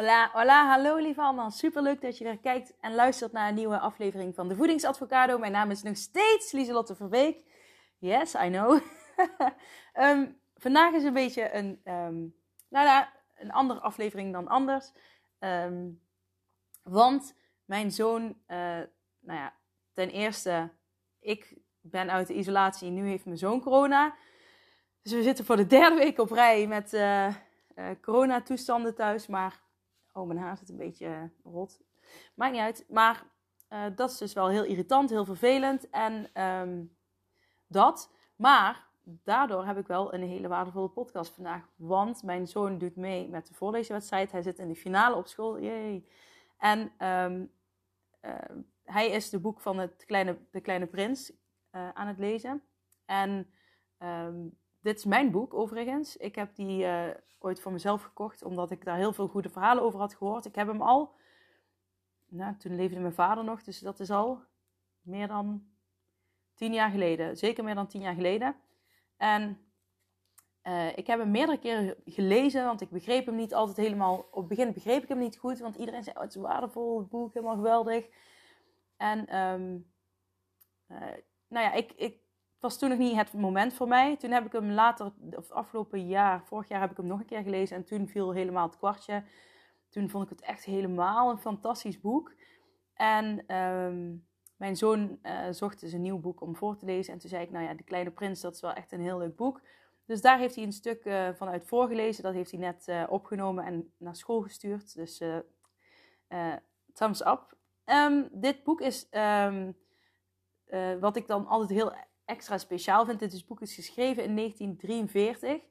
Hola, hola, hallo lieve allemaal. Super leuk dat je weer kijkt en luistert naar een nieuwe aflevering van de Voedingsadvocado. Mijn naam is nog steeds Lieselotte Verbeek. Yes, I know. um, vandaag is een beetje een, um, nou ja, een andere aflevering dan anders. Um, want mijn zoon, uh, nou ja, ten eerste, ik ben uit de isolatie. Nu heeft mijn zoon corona. Dus we zitten voor de derde week op rij met uh, uh, coronatoestanden thuis. Maar Oh, mijn haar zit een beetje rot. Maakt niet uit. Maar uh, dat is dus wel heel irritant, heel vervelend. En um, dat. Maar daardoor heb ik wel een hele waardevolle podcast vandaag. Want mijn zoon doet mee met de voorleeswedstrijd. Hij zit in de finale op school. Yay. En um, uh, hij is de boek van het kleine, De Kleine Prins uh, aan het lezen. En dit is mijn boek overigens. Ik heb die uh, ooit voor mezelf gekocht, omdat ik daar heel veel goede verhalen over had gehoord. Ik heb hem al, nou, toen leefde mijn vader nog, dus dat is al meer dan tien jaar geleden. Zeker meer dan tien jaar geleden. En uh, ik heb hem meerdere keren gelezen, want ik begreep hem niet altijd helemaal. Op het begin begreep ik hem niet goed, want iedereen zei: oh, het is waardevol boek, helemaal geweldig. En um, uh, nou ja, ik, ik was toen nog niet het moment voor mij. Toen heb ik hem later, of afgelopen jaar, vorig jaar heb ik hem nog een keer gelezen. En toen viel helemaal het kwartje. Toen vond ik het echt helemaal een fantastisch boek. En um, mijn zoon uh, zocht dus een nieuw boek om voor te lezen. En toen zei ik, nou ja, De Kleine Prins, dat is wel echt een heel leuk boek. Dus daar heeft hij een stuk uh, vanuit voorgelezen. Dat heeft hij net uh, opgenomen en naar school gestuurd. Dus thumbs up. Um, dit boek is, um, wat ik dan altijd heel extra speciaal vind. Dit boek is geschreven in 1943.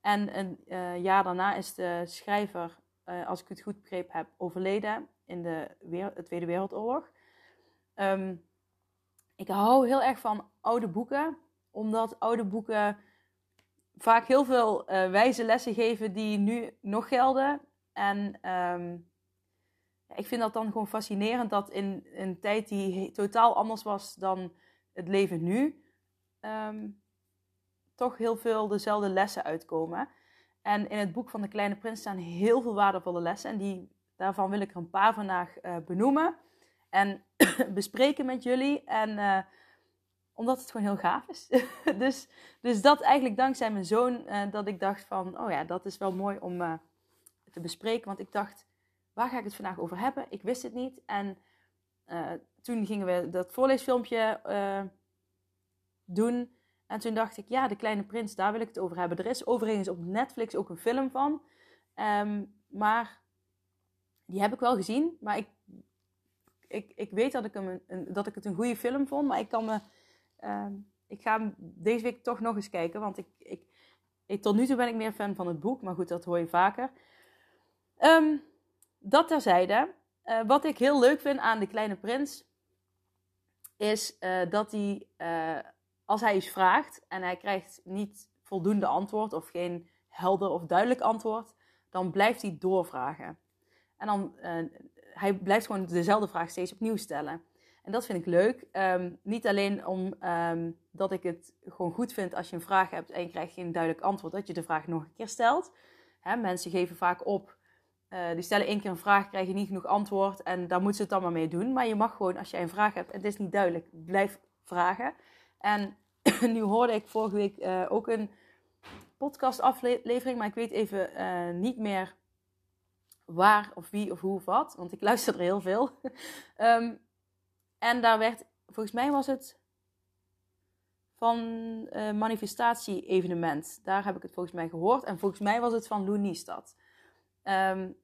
En een uh, jaar daarna is de schrijver, uh, als ik het goed begrepen heb, overleden in de, de Tweede Wereldoorlog. Um, ik hou heel erg van oude boeken, omdat oude boeken vaak heel veel uh, wijze lessen geven die nu nog gelden. En um, ik vind dat dan gewoon fascinerend dat in een tijd die totaal anders was dan het leven nu, um, toch heel veel dezelfde lessen uitkomen. En in het boek van de Kleine Prins staan heel veel waardevolle lessen. En die, daarvan wil ik er een paar vandaag uh, benoemen en bespreken met jullie. En uh, omdat het gewoon heel gaaf is. dus, dus dat eigenlijk dankzij mijn zoon, uh, dat ik dacht van, oh ja, dat is wel mooi om te bespreken. Want ik dacht, waar ga ik het vandaag over hebben? Ik wist het niet. En toen gingen we dat voorleesfilmpje doen. En toen dacht ik, ja, De Kleine Prins, daar wil ik het over hebben. Er is overigens op Netflix ook een film van. Um, maar die heb ik wel gezien. Maar ik, ik, ik weet dat ik, hem een, dat ik het een goede film vond. Maar ik kan me... Um, ik ga hem deze week toch nog eens kijken. Want ik, ik, tot nu toe ben ik meer fan van het boek. Maar goed, dat hoor je vaker. Um, dat terzijde. Uh, wat ik heel leuk vind aan De Kleine Prins... is uh, dat hij... Uh, als hij iets vraagt en hij krijgt niet voldoende antwoord of geen helder of duidelijk antwoord, dan blijft hij doorvragen. En dan, uh, hij blijft gewoon dezelfde vraag steeds opnieuw stellen. En dat vind ik leuk. Um, niet alleen omdat um, ik het gewoon goed vind als je een vraag hebt en je krijgt geen duidelijk antwoord, dat je de vraag nog een keer stelt. Hè, mensen geven vaak op. Uh, die stellen één keer een vraag, krijgen niet genoeg antwoord en daar moeten ze het dan maar mee doen. Maar je mag gewoon, als jij een vraag hebt en het is niet duidelijk, blijf vragen. En nu hoorde ik vorige week uh, ook een podcastaflevering, maar ik weet even uh, niet meer waar of wie of hoe of wat, want ik luister er heel veel. um, en daar werd, volgens mij was het van uh, manifestatie-evenement. Daar heb ik het volgens mij gehoord. En volgens mij was het van Loenistad. Um,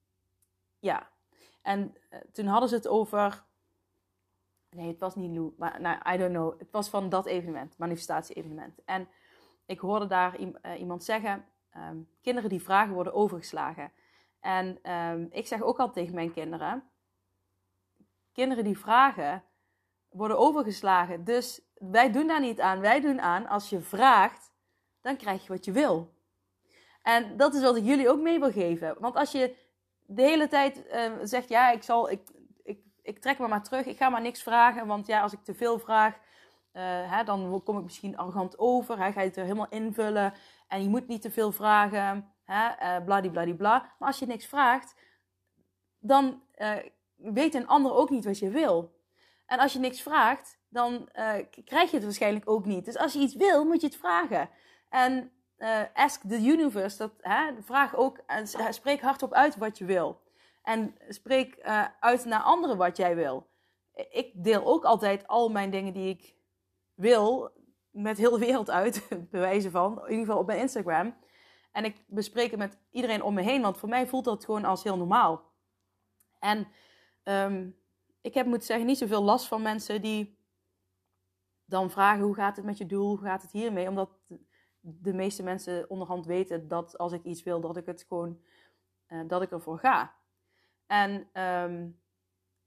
ja, en toen hadden ze het over Nee, het was niet Lou. Maar nou, I don't know. Het was van dat evenement, manifestatie-evenement. En ik hoorde daar uh, iemand zeggen: um, kinderen die vragen worden overgeslagen. En um, ik zeg ook al tegen mijn kinderen: kinderen die vragen worden overgeslagen. Dus wij doen daar niet aan. Wij doen aan als je vraagt, dan krijg je wat je wil. En dat is wat ik jullie ook mee wil geven. Want als je de hele tijd uh, zegt: ja, ik zal, ik, ik, trek me maar terug, ik ga maar niks vragen. Want ja, als ik te veel vraag, uh, hè, dan kom ik misschien arrogant over. Hè, ga je het er helemaal invullen. En je moet niet te veel vragen. Hè, uh, bladibladibla. Maar als je niks vraagt, dan uh, weet een ander ook niet wat je wil. En als je niks vraagt, dan krijg je het waarschijnlijk ook niet. Dus als je iets wil, moet je het vragen. En ask the universe, dat, hè, vraag ook, en spreek hardop uit wat je wil. En spreek uh, uit naar anderen wat jij wil. Ik deel ook altijd al mijn dingen die ik wil met heel de wereld uit, bewijzen van, in ieder geval op mijn Instagram. En ik bespreek het met iedereen om me heen, want voor mij voelt dat gewoon als heel normaal. En um, ik heb, moet zeggen, niet zoveel last van mensen die dan vragen hoe gaat het met je doel, hoe gaat het hiermee, omdat de meeste mensen onderhand weten dat als ik iets wil, dat ik het gewoon, uh, dat ik ervoor ga. En um,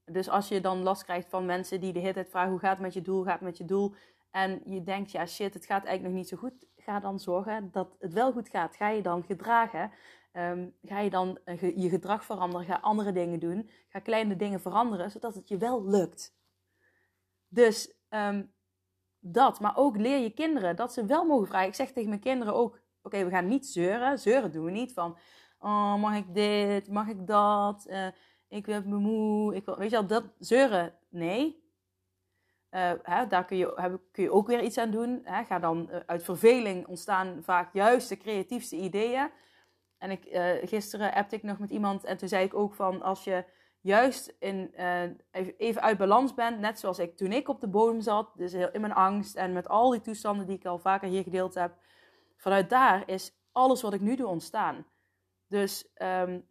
dus als je dan last krijgt van mensen die de hele tijd vragen hoe gaat het met je doel, gaat het met je doel, en je denkt, ja shit, het gaat eigenlijk nog niet zo goed, ga dan zorgen dat het wel goed gaat. Ga je dan gedragen, um, ga je dan uh, je gedrag veranderen, ga andere dingen doen, ga kleine dingen veranderen, zodat het je wel lukt. Dus um, dat, maar ook leer je kinderen dat ze wel mogen vragen. Ik zeg tegen mijn kinderen ook, oké, we gaan niet zeuren. Zeuren doen we niet van, oh, mag ik dit, mag ik dat, uh, ik ben moe, ik wil, weet je wel, dat zeuren, nee. Uh, hè, daar kun je, kun je ook weer iets aan doen. Hè. Ga dan, uh, uit verveling ontstaan vaak juist de creatiefste ideeën. En ik, gisteren appte ik nog met iemand en toen zei ik ook van als je juist in, even uit balans bent, net zoals ik toen ik op de bodem zat, dus heel, in mijn angst en met al die toestanden die ik al vaker hier gedeeld heb, vanuit daar is alles wat ik nu doe ontstaan. Dus, um,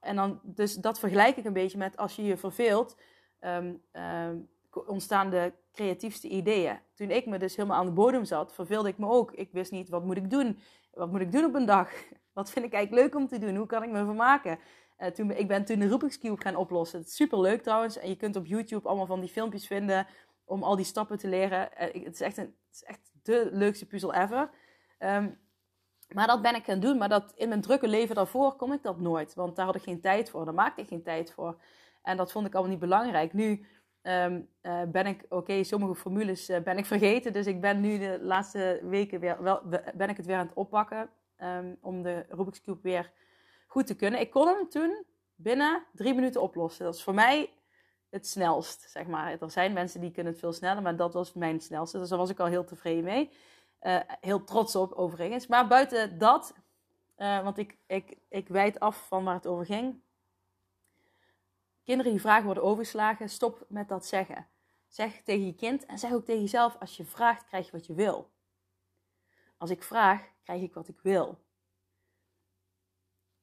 en dan, dus dat vergelijk ik een beetje met als je je verveelt. Um, um, ontstaan de creatiefste ideeën. Toen ik me dus helemaal aan de bodem zat, verveelde ik me ook. Ik wist niet, wat moet ik doen? Wat moet ik doen op een dag? Wat vind ik eigenlijk leuk om te doen? Hoe kan ik me vermaken? Uh, toen, ik ben toen de Rubik's gaan oplossen. Het is super leuk trouwens. En je kunt op YouTube allemaal van die filmpjes vinden om al die stappen te leren. Uh, het, is echt een, het is echt de leukste puzzel ever. Um, maar dat ben ik gaan doen. Maar dat in mijn drukke leven daarvoor kon ik dat nooit. Want daar had ik geen tijd voor. Daar maakte ik geen tijd voor. En dat vond ik allemaal niet belangrijk. Nu um, uh, ben ik, oké, sommige formules uh, ben ik vergeten. Dus ik ben nu de laatste weken weer, wel, ben ik het weer aan het oppakken. Um, om de Rubik's Cube weer goed te kunnen. Ik kon hem toen binnen drie minuten oplossen. Dat is voor mij het snelst, zeg maar. Er zijn mensen die kunnen het veel sneller, maar dat was mijn snelste. Dus daar was ik al heel tevreden mee. Uh, heel trots op, overigens. Maar buiten dat, want ik, ik, ik wijd af van waar het over ging Kinderen die vragen worden overgeslagen, stop met dat zeggen. Zeg tegen je kind en zeg ook tegen jezelf: als je vraagt, krijg je wat je wil. Als ik vraag, krijg ik wat ik wil.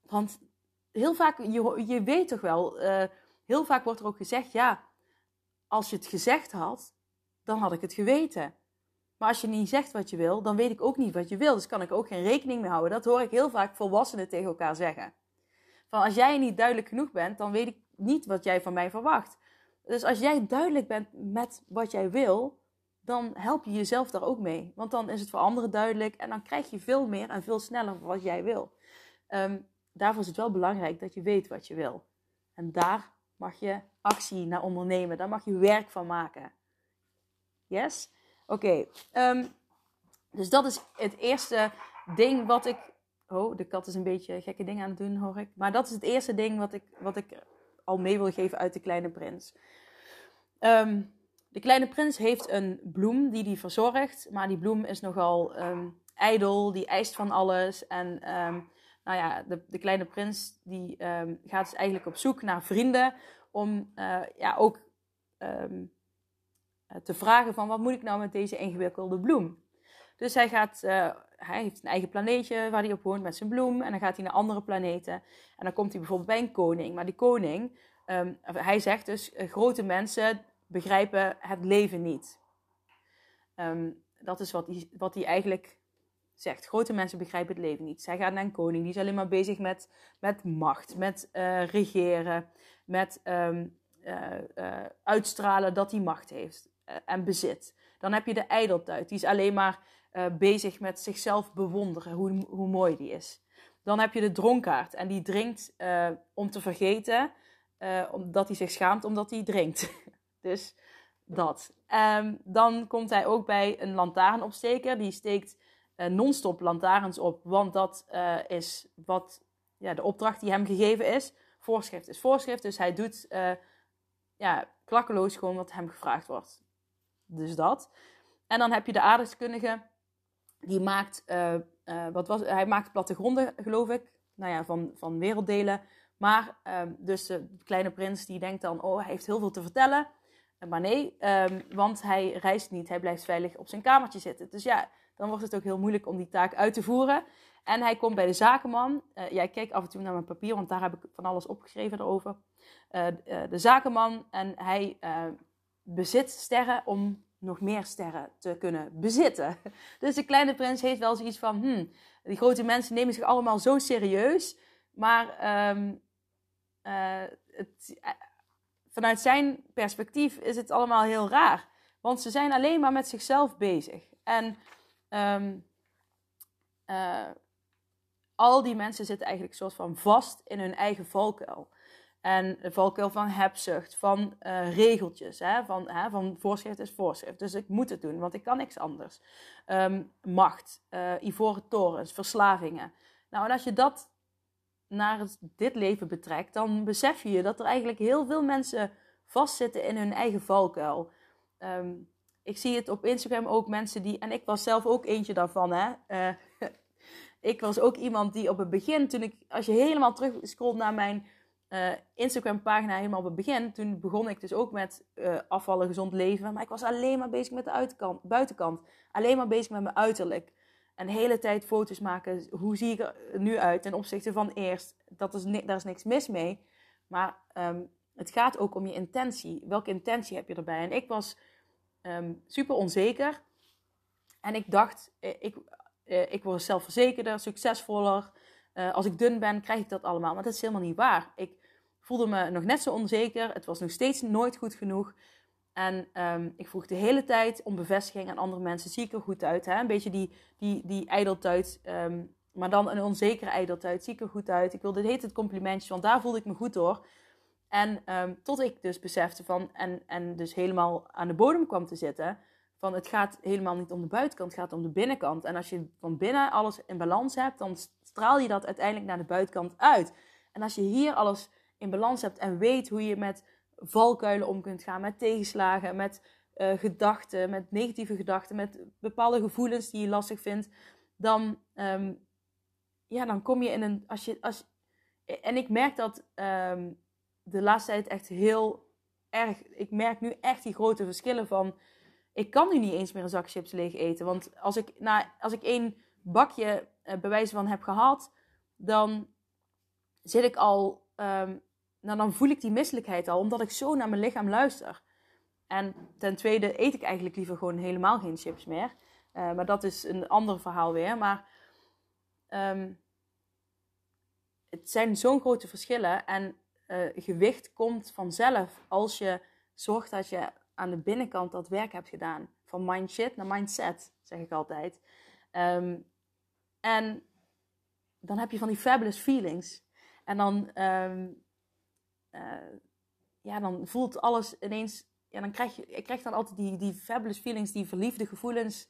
Want heel vaak, je, je weet toch wel, uh, heel vaak wordt er ook gezegd: ja, als je het gezegd had, dan had ik het geweten. Maar als je niet zegt wat je wil, dan weet ik ook niet wat je wil. Dus kan ik ook geen rekening mee houden. Dat hoor ik heel vaak volwassenen tegen elkaar zeggen. Van als jij niet duidelijk genoeg bent, dan weet ik niet wat jij van mij verwacht. Dus als jij duidelijk bent met wat jij wil, dan help je jezelf daar ook mee. Want dan is het voor anderen duidelijk en dan krijg je veel meer en veel sneller wat jij wil. Um, daarvoor is het wel belangrijk dat je weet wat je wil. En daar mag je actie naar ondernemen. Daar mag je werk van maken. Yes? Oké. Um, dus dat is het eerste ding wat ik. Oh, de kat is een beetje gekke dingen aan het doen, hoor ik. Maar dat is het eerste ding wat ik, wat ik al mee wil geven uit De Kleine Prins. Um, de Kleine Prins heeft een bloem die hij verzorgt, maar die bloem is nogal um, ijdel, die eist van alles. En nou ja, de, de Kleine Prins die gaat dus eigenlijk op zoek naar vrienden om uh, ja, ook te vragen van wat moet ik nou met deze ingewikkelde bloem. Dus hij gaat, uh, hij heeft een eigen planeetje waar hij op woont met zijn bloem. En dan gaat hij naar andere planeten. En dan komt hij bijvoorbeeld bij een koning. Maar die koning, um, hij zegt dus, uh, grote mensen, begrijpen het leven niet. Ehm, dat is wat hij, wat hij eigenlijk zegt. Grote mensen begrijpen het leven niet. Zij gaat naar een koning, die is alleen maar bezig met, met macht, met regeren, met uh, uitstralen dat hij macht heeft en bezit. Dan heb je de ijdeltuit, die is alleen maar bezig met zichzelf bewonderen, hoe, hoe mooi die is. Dan heb je de dronkaard en die drinkt om te vergeten, omdat hij zich schaamt omdat hij drinkt. dus dat. Um, dan komt hij ook bij een lantaarnopsteker. Die steekt non-stop lantaarns op, want dat is wat ja, de opdracht die hem gegeven is. Voorschrift is voorschrift, dus hij doet ja, klakkeloos gewoon wat hem gevraagd wordt. Dus dat. En dan heb je de aardrijkskundige, die maakt, wat was, hij maakt plattegronden, geloof ik, nou ja, van, van werelddelen. Maar ehm, dus de kleine prins die denkt dan, oh, hij heeft heel veel te vertellen. Maar nee, um, want hij reist niet, hij blijft veilig op zijn kamertje zitten. Dus ja, dan wordt het ook heel moeilijk om die taak uit te voeren. En hij komt bij de zakenman. Uh, ja, ik kijk af en toe naar mijn papier, want daar heb ik van alles opgeschreven erover. De zakenman en hij bezit sterren om nog meer sterren te kunnen bezitten. Dus de kleine prins heeft wel zoiets van, hmm, die grote mensen nemen zich allemaal zo serieus. Maar um, het, vanuit zijn perspectief is het allemaal heel raar. Want ze zijn alleen maar met zichzelf bezig. En um, uh, al die mensen zitten eigenlijk soort van vast in hun eigen valkuil. En de valkuil van hebzucht, van uh, regeltjes, hè? Van, hè? van voorschrift is voorschrift. Dus ik moet het doen, want ik kan niks anders. Um, macht, uh, ivoren torens, verslavingen. Nou, en als je dat naar dit leven betrekt, dan besef je dat er eigenlijk heel veel mensen vastzitten in hun eigen valkuil. Um, ik zie het op Instagram ook mensen die, en ik was zelf ook eentje daarvan, hè. Uh, ik was ook iemand die op het begin, toen ik, als je helemaal terug scrolt naar mijn uh, Instagram pagina, helemaal op het begin, toen begon ik dus ook met uh, afvallen, gezond leven. Maar ik was alleen maar bezig met de uitkant, buitenkant. Alleen maar bezig met mijn uiterlijk. En de hele tijd foto's maken. Hoe zie ik er nu uit ten opzichte van eerst? Dat is daar is niks mis mee. Maar um, het gaat ook om je intentie. Welke intentie heb je erbij? En ik was um, super onzeker. En ik dacht, eh, ik, ik word zelfverzekerder, succesvoller. Als ik dun ben, krijg ik dat allemaal. Maar dat is helemaal niet waar. Ik voelde me nog net zo onzeker. Het was nog steeds nooit goed genoeg. En um, ik vroeg de hele tijd om bevestiging aan andere mensen. Zie ik er goed uit? Hè? Een beetje die, die, die. Um, maar dan een onzekere ijdeltuit. Zie ik er goed uit? Ik wilde het heet complimentjes, want daar voelde ik me goed door. En um, tot ik dus besefte van, en, en dus helemaal aan de bodem kwam te zitten, van het gaat helemaal niet om de buitenkant, het gaat om de binnenkant. En als je van binnen alles in balans hebt, dan straal je dat uiteindelijk naar de buitenkant uit. En als je hier alles in balans hebt en weet hoe je met valkuilen om kunt gaan, met tegenslagen, met uh, gedachten, met negatieve gedachten, met bepaalde gevoelens die je lastig vindt, dan, um, ja, dan kom je in een. Als je, als, en ik merk dat um, de laatste tijd echt heel erg. Ik merk nu echt die grote verschillen van. Ik kan nu niet eens meer een zak chips leeg eten. Want als ik, nou, als ik één bakje uh, bewijs van heb gehad, dan zit ik al. Um, nou, dan voel ik die misselijkheid al, omdat ik zo naar mijn lichaam luister. En ten tweede eet ik eigenlijk liever gewoon helemaal geen chips meer. Uh, maar dat is een ander verhaal weer. Maar um, het zijn zo'n grote verschillen. En uh, gewicht komt vanzelf als je zorgt dat je aan de binnenkant dat werk hebt gedaan. Van mindshit naar mindset, zeg ik altijd. Um, en dan heb je van die fabulous feelings. En dan, um, uh, ja, dan voelt alles ineens. Ja, dan krijg je, ik krijg dan altijd die, die fabulous feelings, die verliefde gevoelens.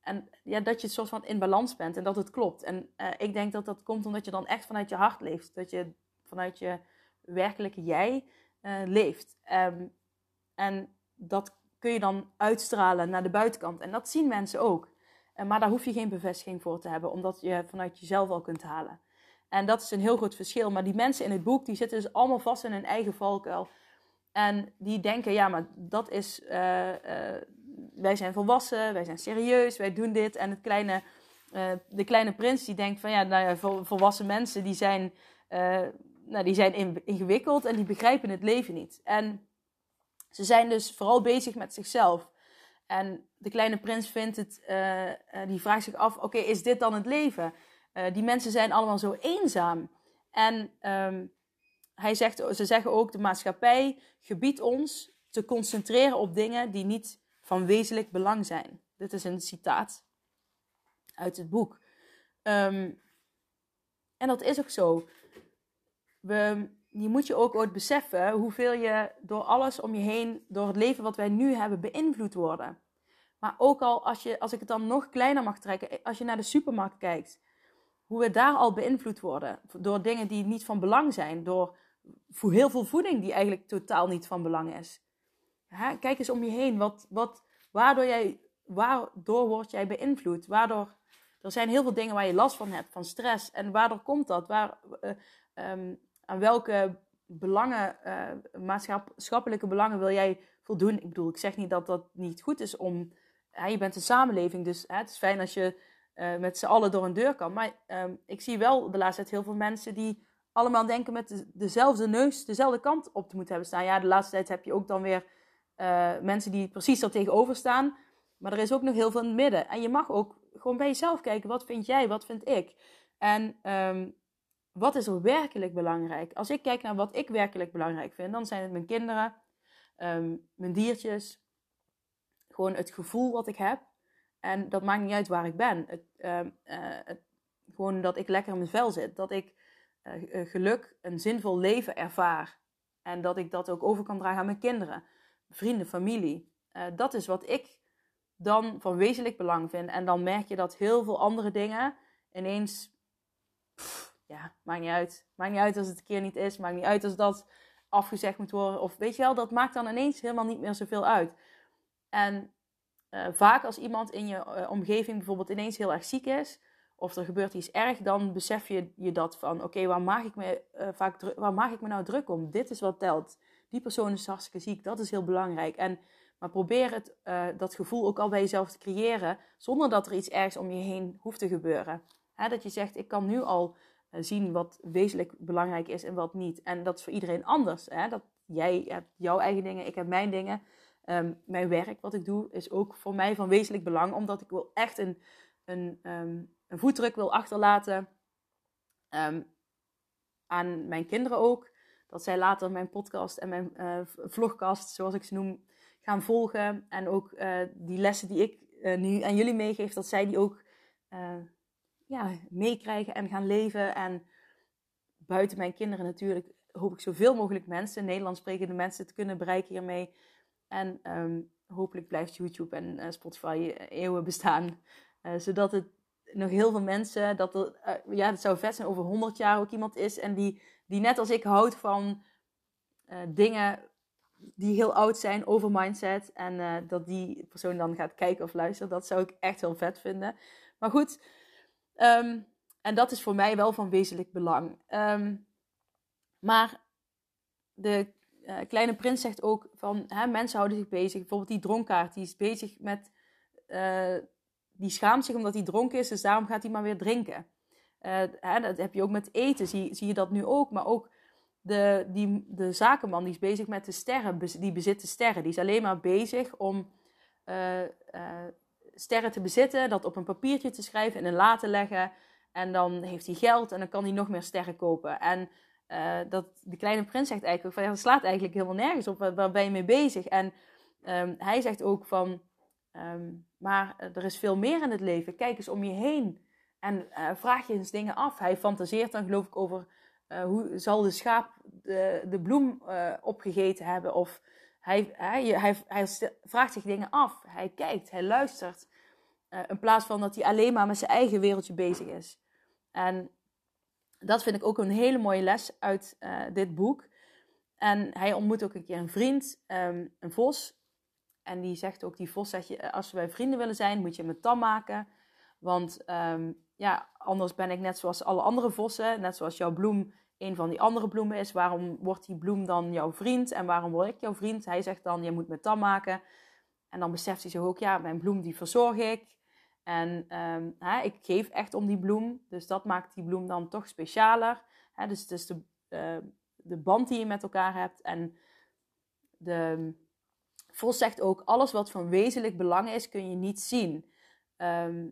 En ja, dat je soort van in balans bent en dat het klopt. En uh, ik denk dat dat komt omdat je dan echt vanuit je hart leeft. Dat je vanuit je werkelijke jij uh, leeft. Um, en dat kun je dan uitstralen naar de buitenkant. En dat zien mensen ook. Uh, maar daar hoef je geen bevestiging voor te hebben, omdat je vanuit jezelf al kunt halen. En dat is een heel groot verschil. Maar die mensen in het boek, die zitten dus allemaal vast in hun eigen valkuil. En die denken, ja, maar dat is, uh, wij zijn volwassen, wij zijn serieus, wij doen dit. En het kleine, de kleine prins die denkt van, ja, nou ja, volwassen mensen die zijn nou, die zijn ingewikkeld en die begrijpen het leven niet. En Ze zijn dus vooral bezig met zichzelf. En de kleine prins vindt het, die vraagt zich af: oké, is dit dan het leven? Uh, die mensen zijn allemaal zo eenzaam. En um, hij zegt, ze zeggen ook: de maatschappij gebiedt ons te concentreren op dingen die niet van wezenlijk belang zijn. Dit is een citaat uit het boek. Um, en dat is ook zo. We, je moet je ook ooit beseffen hoeveel je door alles om je heen, door het leven wat wij nu hebben, beïnvloed worden. Maar ook al als, je, als ik het dan nog kleiner mag trekken, als je naar de supermarkt kijkt, hoe we daar al beïnvloed worden door dingen die niet van belang zijn, door heel veel voeding die eigenlijk totaal niet van belang is. kijk eens om je heen, wat, wat, waardoor, jij, waardoor word jij beïnvloed? Waardoor, er zijn heel veel dingen waar je last van hebt, van stress. En waardoor komt dat? Waar, uh, um, aan welke belangen, uh, maatschappelijke belangen wil jij voldoen? Ik bedoel, ik zeg niet dat dat niet goed is om. je bent een samenleving, dus het is fijn als je uh, met z'n allen door een deur kan. Maar um, ik zie wel de laatste tijd heel veel mensen die allemaal denken met de, dezelfde neus dezelfde kant op te moeten hebben staan. Ja, de laatste tijd heb je ook dan weer uh, mensen die precies er tegenover staan. Maar er is ook nog heel veel in het midden. En je mag ook gewoon bij jezelf kijken. Wat vind jij? Wat vind ik? En um, wat is er werkelijk belangrijk? Als ik kijk naar wat ik werkelijk belangrijk vind, dan zijn het mijn kinderen, um, mijn diertjes, gewoon het gevoel wat ik heb. En dat maakt niet uit waar ik ben. Het, uh, uh, het, gewoon dat ik lekker in mijn vel zit. Dat ik uh, geluk, een zinvol leven ervaar. En dat ik dat ook over kan dragen aan mijn kinderen, vrienden, familie. dat is wat ik dan van wezenlijk belang vind. En dan merk je dat heel veel andere dingen ineens ja, maakt niet uit. Maakt niet uit als het een keer niet is. Maakt niet uit als dat afgezegd moet worden. Of weet je wel, dat maakt dan ineens helemaal niet meer zoveel uit. En uh, vaak als iemand in je uh, omgeving bijvoorbeeld ineens heel erg ziek is. Of er gebeurt iets erg, dan besef je je dat van... Oké, waar, maak ik me, uh, vaak waar maak ik me nou druk om? Dit is wat telt. Die persoon is hartstikke ziek. Dat is heel belangrijk. En, maar probeer het, dat gevoel ook al bij jezelf te creëren... zonder dat er iets ergs om je heen hoeft te gebeuren. Dat je zegt, ik kan nu al eh, zien wat wezenlijk belangrijk is en wat niet. En dat is voor iedereen anders. Hè? Dat jij hebt jouw eigen dingen, ik heb mijn dingen. Um, mijn werk, wat ik doe, is ook voor mij van wezenlijk belang, omdat ik wil echt een, een, um, een voetdruk wil achterlaten um, aan mijn kinderen ook. Dat zij later mijn podcast en mijn uh, vlogcast, zoals ik ze noem, gaan volgen. En ook uh, die lessen die ik uh, nu aan jullie meegeef, dat zij die ook ja, meekrijgen en gaan leven. En buiten mijn kinderen natuurlijk hoop ik zoveel mogelijk mensen, Nederlands sprekende mensen, te kunnen bereiken hiermee. En um, hopelijk blijft YouTube en uh, Spotify eeuwen bestaan. Uh, zodat het nog heel veel mensen, dat ja, het zou vet zijn over 100 jaar ook iemand is. En die, die net als ik houdt van dingen die heel oud zijn over mindset. En dat die persoon dan gaat kijken of luisteren. Dat zou ik echt heel vet vinden. Maar goed, Um, en dat is voor mij wel van wezenlijk belang. Um, maar de uh, kleine prins zegt ook van hè, mensen houden zich bezig. Bijvoorbeeld die dronkaard, die is bezig met. Uh, die schaamt zich omdat hij dronken is, dus daarom gaat hij maar weer drinken. Uh, hè, dat heb je ook met eten, zie, zie je dat nu ook. Maar ook de, die, de zakenman die is bezig met de sterren, die bezit de sterren. Die is alleen maar bezig om sterren te bezitten, dat op een papiertje te schrijven, in een la te leggen. En dan heeft hij geld en dan kan hij nog meer sterren kopen. En uh, dat, de kleine prins zegt eigenlijk van ja, slaat eigenlijk helemaal nergens op. Waar, ben je mee bezig? En um, hij zegt ook van, um, maar er is veel meer in het leven. Kijk eens om je heen. En uh, vraag je eens dingen af. Hij fantaseert dan geloof ik over hoe zal de schaap de, de bloem opgegeten hebben. Of hij, hij, hij, hij vraagt zich dingen af. Hij kijkt, hij luistert. In plaats van dat hij alleen maar met zijn eigen wereldje bezig is. En dat vind ik ook een hele mooie les uit uh, dit boek. En hij ontmoet ook een keer een vriend, um, een vos. En die zegt ook, die vos zegt, je, als wij vrienden willen zijn, moet je me tam maken. Want um, ja, anders ben ik net zoals alle andere vossen. Net zoals jouw bloem een van die andere bloemen is. Waarom wordt die bloem dan jouw vriend? En waarom word ik jouw vriend? Hij zegt dan, je moet me tam maken. En dan beseft hij zich ook, ja, mijn bloem die verzorg ik. En um, hè, ik geef echt om die bloem. Dus dat maakt die bloem dan toch specialer. Hè, dus het is de, uh, de band die je met elkaar hebt. En de, Vos zegt ook, alles wat van wezenlijk belang is, kun je niet zien. Ehm,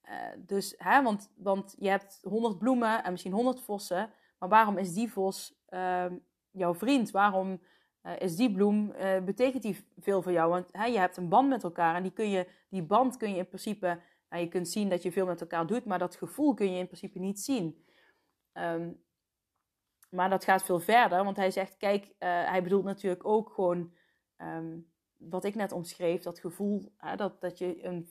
eh, dus, hè, want, want je hebt 100 bloemen en misschien 100 vossen. Maar waarom is die vos ehm, jouw vriend? Waarom uh, is die bloem, uh, betekent die veel voor jou? Want hè, je hebt een band met elkaar en die, kun je, die band kun je in principe, nou, je kunt zien dat je veel met elkaar doet, maar dat gevoel kun je in principe niet zien. Um, maar dat gaat veel verder, want hij zegt, kijk, uh, hij bedoelt natuurlijk ook gewoon um, wat ik net omschreef, dat gevoel, dat, dat je een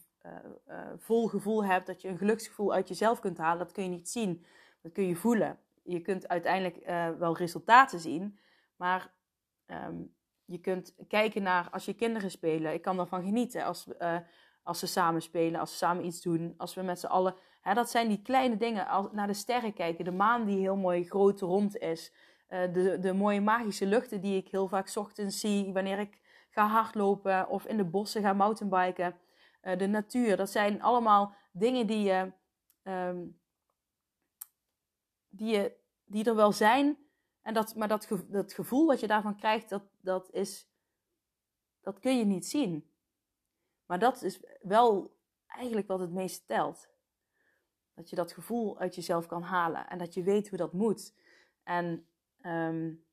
vol gevoel hebt, dat je een geluksgevoel uit jezelf kunt halen, dat kun je niet zien, dat kun je voelen. Je kunt uiteindelijk wel resultaten zien, maar Um, je kunt kijken naar als je kinderen spelen. Ik kan daarvan genieten als, uh, als ze samen spelen, als ze samen iets doen. Als we met z'n allen. Hè, dat zijn die kleine dingen. Als, naar de sterren kijken. De maan die heel mooi groot rond is. Uh, de, de mooie magische luchten die ik heel vaak ochtends zie. Wanneer ik ga hardlopen of in de bossen ga mountainbiken. Uh, de natuur. Dat zijn allemaal dingen die je. Um, die, je, die er wel zijn, en dat, maar dat, dat gevoel wat je daarvan krijgt, dat, dat, is, dat kun je niet zien. Maar dat is wel eigenlijk wat het meest telt. Dat je dat gevoel uit jezelf kan halen en dat je weet hoe dat moet. En, en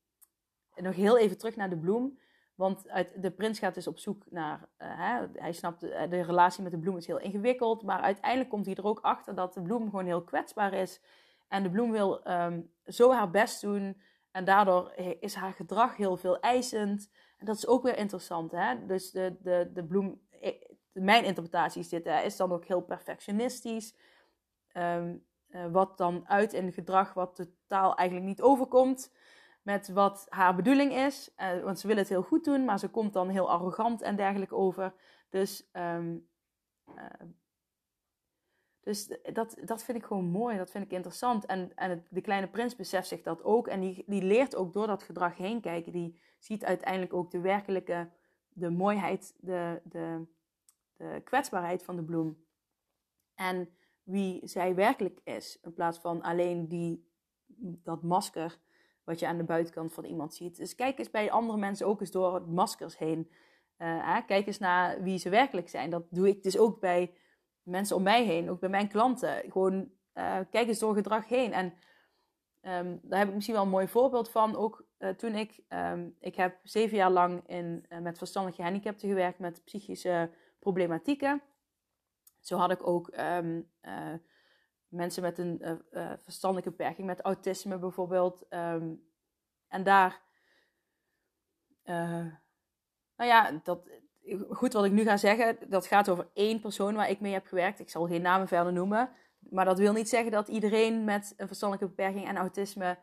nog heel even terug naar de bloem. Want uit, de prins gaat dus op zoek naar. Uh, hè, hij snapt, de, de, relatie met de bloem is heel ingewikkeld. Maar uiteindelijk komt hij er ook achter dat de bloem gewoon heel kwetsbaar is. En de bloem wil um, zo haar best doen en daardoor is haar gedrag heel veel eisend. En dat is ook weer interessant. Hè? Dus de, de, de bloem, mijn interpretatie is dit, hè, is dan ook heel perfectionistisch. Um, uh, wat dan uit in gedrag wat totaal eigenlijk niet overkomt met wat haar bedoeling is. Want ze wil het heel goed doen, maar ze komt dan heel arrogant en dergelijke over. Dus uh, dus dat, dat vind ik gewoon mooi, dat vind ik interessant. En, en de kleine prins beseft zich dat ook. En die, die leert ook door dat gedrag heen kijken. Die ziet uiteindelijk ook de werkelijke, de mooiheid, de, de, de kwetsbaarheid van de bloem. En wie zij werkelijk is. In plaats van alleen die, dat masker wat je aan de buitenkant van iemand ziet. Dus kijk eens bij andere mensen ook eens door maskers heen. Uh, kijk eens naar wie ze werkelijk zijn. Dat doe ik dus ook bij mensen om mij heen, ook bij mijn klanten. Gewoon uh, kijk eens door gedrag heen. En um, daar heb ik misschien wel een mooi voorbeeld van. Ook uh, toen ik, um, ik heb zeven jaar lang in, uh, met verstandelijke gehandicapten gewerkt met psychische problematieken. Zo had ik ook um, mensen met een verstandelijke beperking, met autisme bijvoorbeeld. en daar, nou ja, dat, goed, wat ik nu ga zeggen, dat gaat over één persoon waar ik mee heb gewerkt. Ik zal geen namen verder noemen. Maar dat wil niet zeggen dat iedereen met een verstandelijke beperking en autisme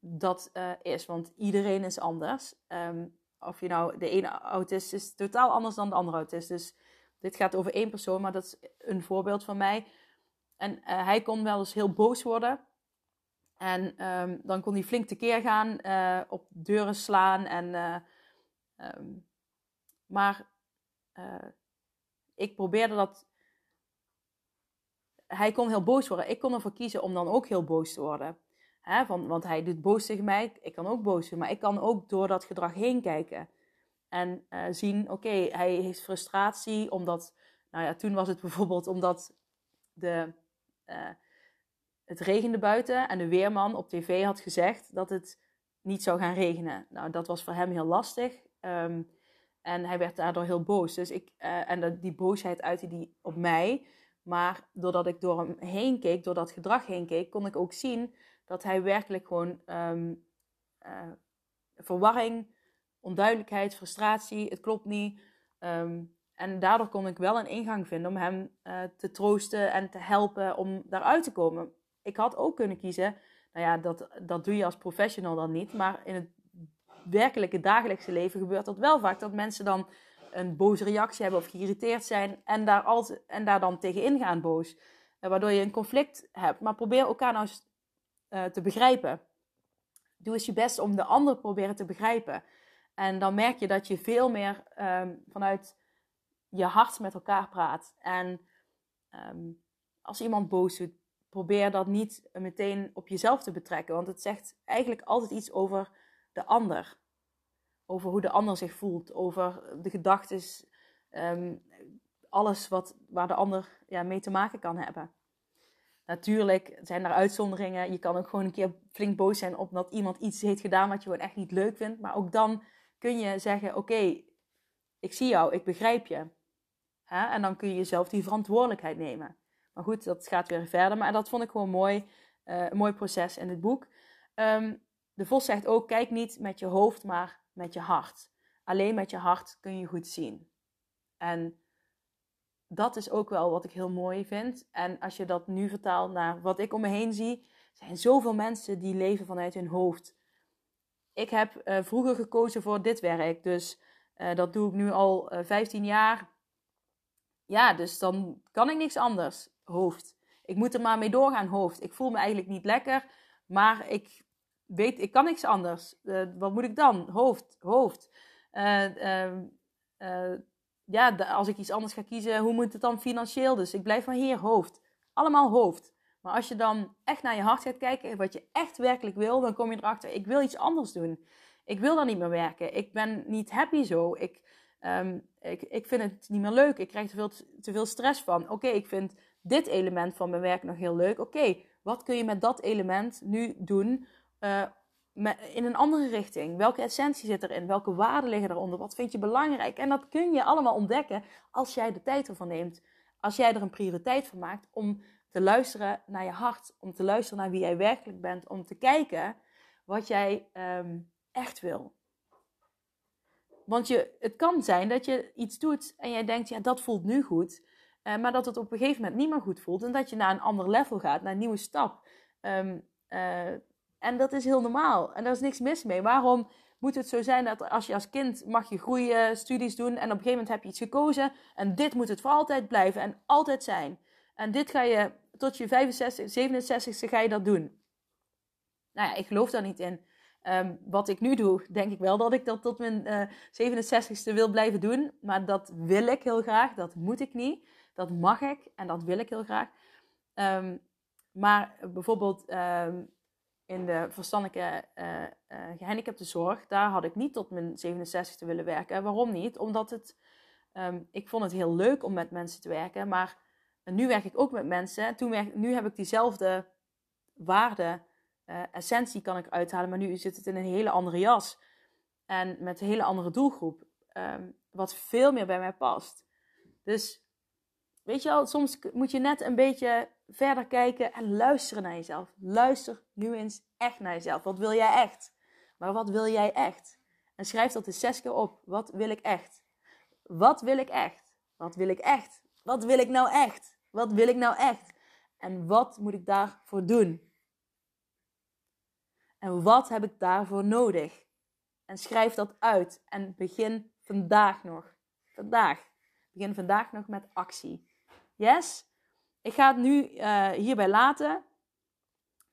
dat uh, is. Want iedereen is anders. Um, of je nou, de ene autist is totaal anders dan de andere autist. Dus dit gaat over één persoon, maar dat is een voorbeeld van mij. En uh, hij kon wel eens heel boos worden. En um, dan kon hij flink tekeer gaan, uh, op deuren slaan. En, um, maar uh, ik probeerde dat. Hij kon heel boos worden. Ik kon ervoor kiezen om dan ook heel boos te worden. Want hij doet boos tegen mij. Ik kan ook boos zijn. Maar ik kan ook door dat gedrag heen kijken. En uh, zien, oké, hij heeft frustratie. Omdat, nou ja, toen was het bijvoorbeeld omdat de, uh, het regende buiten. En de weerman op tv had gezegd dat het niet zou gaan regenen. Nou, dat was voor hem heel lastig. Um, en hij werd daardoor heel boos. Dus ik, uh, en die boosheid uitte die op mij. Maar doordat ik door hem heen keek, door dat gedrag heen keek, kon ik ook zien dat hij werkelijk gewoon um, uh, verwarring, onduidelijkheid, frustratie, het klopt niet. Um, en daardoor kon ik wel een ingang vinden om hem uh, te troosten en te helpen om daaruit te komen. Ik had ook kunnen kiezen, nou ja, dat, dat doe je als professional dan niet, maar in het werkelijke dagelijkse leven gebeurt dat wel vaak. Dat mensen dan een boze reactie hebben of geïrriteerd zijn en daar, altijd, en daar dan tegenin gaan boos. Eh, waardoor je een conflict hebt. Maar probeer elkaar nou eens uh, te begrijpen. Doe eens je best om de ander proberen te begrijpen. En dan merk je dat je veel meer um, vanuit je hart met elkaar praat. En um, als iemand boos doet, probeer dat niet meteen op jezelf te betrekken. Want het zegt eigenlijk altijd iets over de ander. over hoe de ander zich voelt, over de gedachten, ehm, alles wat, waar de ander ja, mee te maken kan hebben. Natuurlijk zijn er uitzonderingen. Je kan ook gewoon een keer flink boos zijn op dat iemand iets heeft gedaan wat je gewoon echt niet leuk vindt. Maar ook dan kun je zeggen: Oké, ik zie jou, ik begrijp je. En dan kun je jezelf die verantwoordelijkheid nemen. Maar goed, dat gaat weer verder. Maar dat vond ik gewoon mooi. Uh, een mooi proces in het boek. Ehm, de Vos zegt ook: kijk niet met je hoofd, maar met je hart. Alleen met je hart kun je goed zien. En dat is ook wel wat ik heel mooi vind. En als je dat nu vertaalt naar wat ik om me heen zie, zijn zoveel mensen die leven vanuit hun hoofd. Ik heb uh, vroeger gekozen voor dit werk, dus uh, dat doe ik nu al uh, eh, 15 jaar. Ja, dus dan kan ik niks anders. Hoofd. Ik moet er maar mee doorgaan, hoofd. Ik voel me eigenlijk niet lekker, maar ik weet, ik kan niks anders. wat moet ik dan? Hoofd, hoofd. Ehm, ja, als ik iets anders ga kiezen, hoe moet het dan financieel? Dus ik blijf maar hier, hoofd. Allemaal hoofd. Maar als je dan echt naar je hart gaat kijken, wat je echt werkelijk wil, dan kom je erachter, ik wil iets anders doen. Ik wil dan niet meer werken. Ik ben niet happy zo. Ik, um, ik, ik vind het niet meer leuk. Ik krijg te veel, te veel stress van. Oké, ik vind dit element van mijn werk nog heel leuk. Oké, wat kun je met dat element nu doen uh, in een andere richting? Welke essentie zit erin? Welke waarden liggen eronder? Wat vind je belangrijk? En dat kun je allemaal ontdekken als jij de tijd ervan neemt. Als jij er een prioriteit van maakt om te luisteren naar je hart. Om te luisteren naar wie jij werkelijk bent. Om te kijken wat jij um, echt wil. Want je, het kan zijn dat je iets doet en jij denkt, ja, dat voelt nu goed. Uh, maar dat het op een gegeven moment niet meer goed voelt. En dat je naar een ander level gaat, naar een nieuwe stap. Um, uh, en dat is heel normaal. En daar is niks mis mee. Waarom moet het zo zijn dat als je als kind mag je groeien, studies doen en op een gegeven moment heb je iets gekozen en dit moet het voor altijd blijven en altijd zijn. En dit ga je tot je 65, 67ste ga je dat doen. Nou ja, ik geloof daar niet in. Um, wat ik nu doe, denk ik wel dat ik dat tot mijn uh, eh, 67ste wil blijven doen. Maar dat wil ik heel graag. Dat moet ik niet. Dat mag ik en dat wil ik heel graag. Um, maar bijvoorbeeld um, in de verstandelijke uh, uh, gehandicapte zorg, daar had ik niet tot mijn 67 te willen werken. Waarom niet? Omdat het, um, ik vond het heel leuk om met mensen te werken, maar nu werk ik ook met mensen. Toen werk, nu heb ik diezelfde waarde, uh, essentie kan ik uithalen, maar nu zit het in een hele andere jas. En met een hele andere doelgroep, um, wat veel meer bij mij past. Dus weet je wel, soms moet je net een beetje verder kijken en luisteren naar jezelf. Luister nu eens echt naar jezelf. Wat wil jij echt? Maar wat wil jij echt? En schrijf dat eens zes keer op. Wat wil ik echt? Wat wil ik echt? Wat wil ik echt? Wat wil ik nou echt? Wat wil ik nou echt? En wat moet ik daarvoor doen? En wat heb ik daarvoor nodig? En schrijf dat uit en begin vandaag nog. Vandaag. Begin vandaag nog met actie. Yes? Ik ga het nu uh, hierbij laten.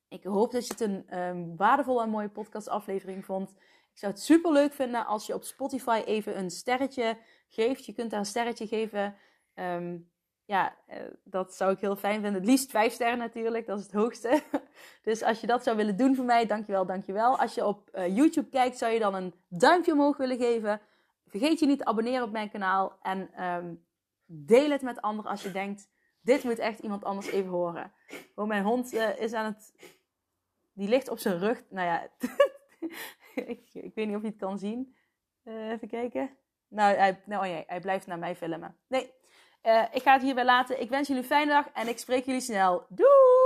Ik hoop dat je het een um, waardevolle en mooie podcastaflevering vond. Ik zou het super leuk vinden als je op Spotify even een sterretje geeft. Je kunt daar een sterretje geven. Um, ja, uh, dat zou ik heel fijn vinden. Het liefst vijf sterren natuurlijk, dat is het hoogste. dus als je dat zou willen doen voor mij, dankjewel, dankjewel. Als je op uh, YouTube kijkt, zou je dan een duimpje omhoog willen geven. Vergeet je niet te abonneren op mijn kanaal. En um, deel het met anderen als je denkt dit moet echt iemand anders even horen. Oh, mijn hond uh, is aan het. Die ligt op zijn rug. Nou ja, ik, weet niet of je het kan zien. Uh, even kijken. Nou, hij, nou oh hij blijft naar mij filmen. Nee, uh, ik ga het hierbij laten. Ik wens jullie een fijne dag en ik spreek jullie snel. Doeg!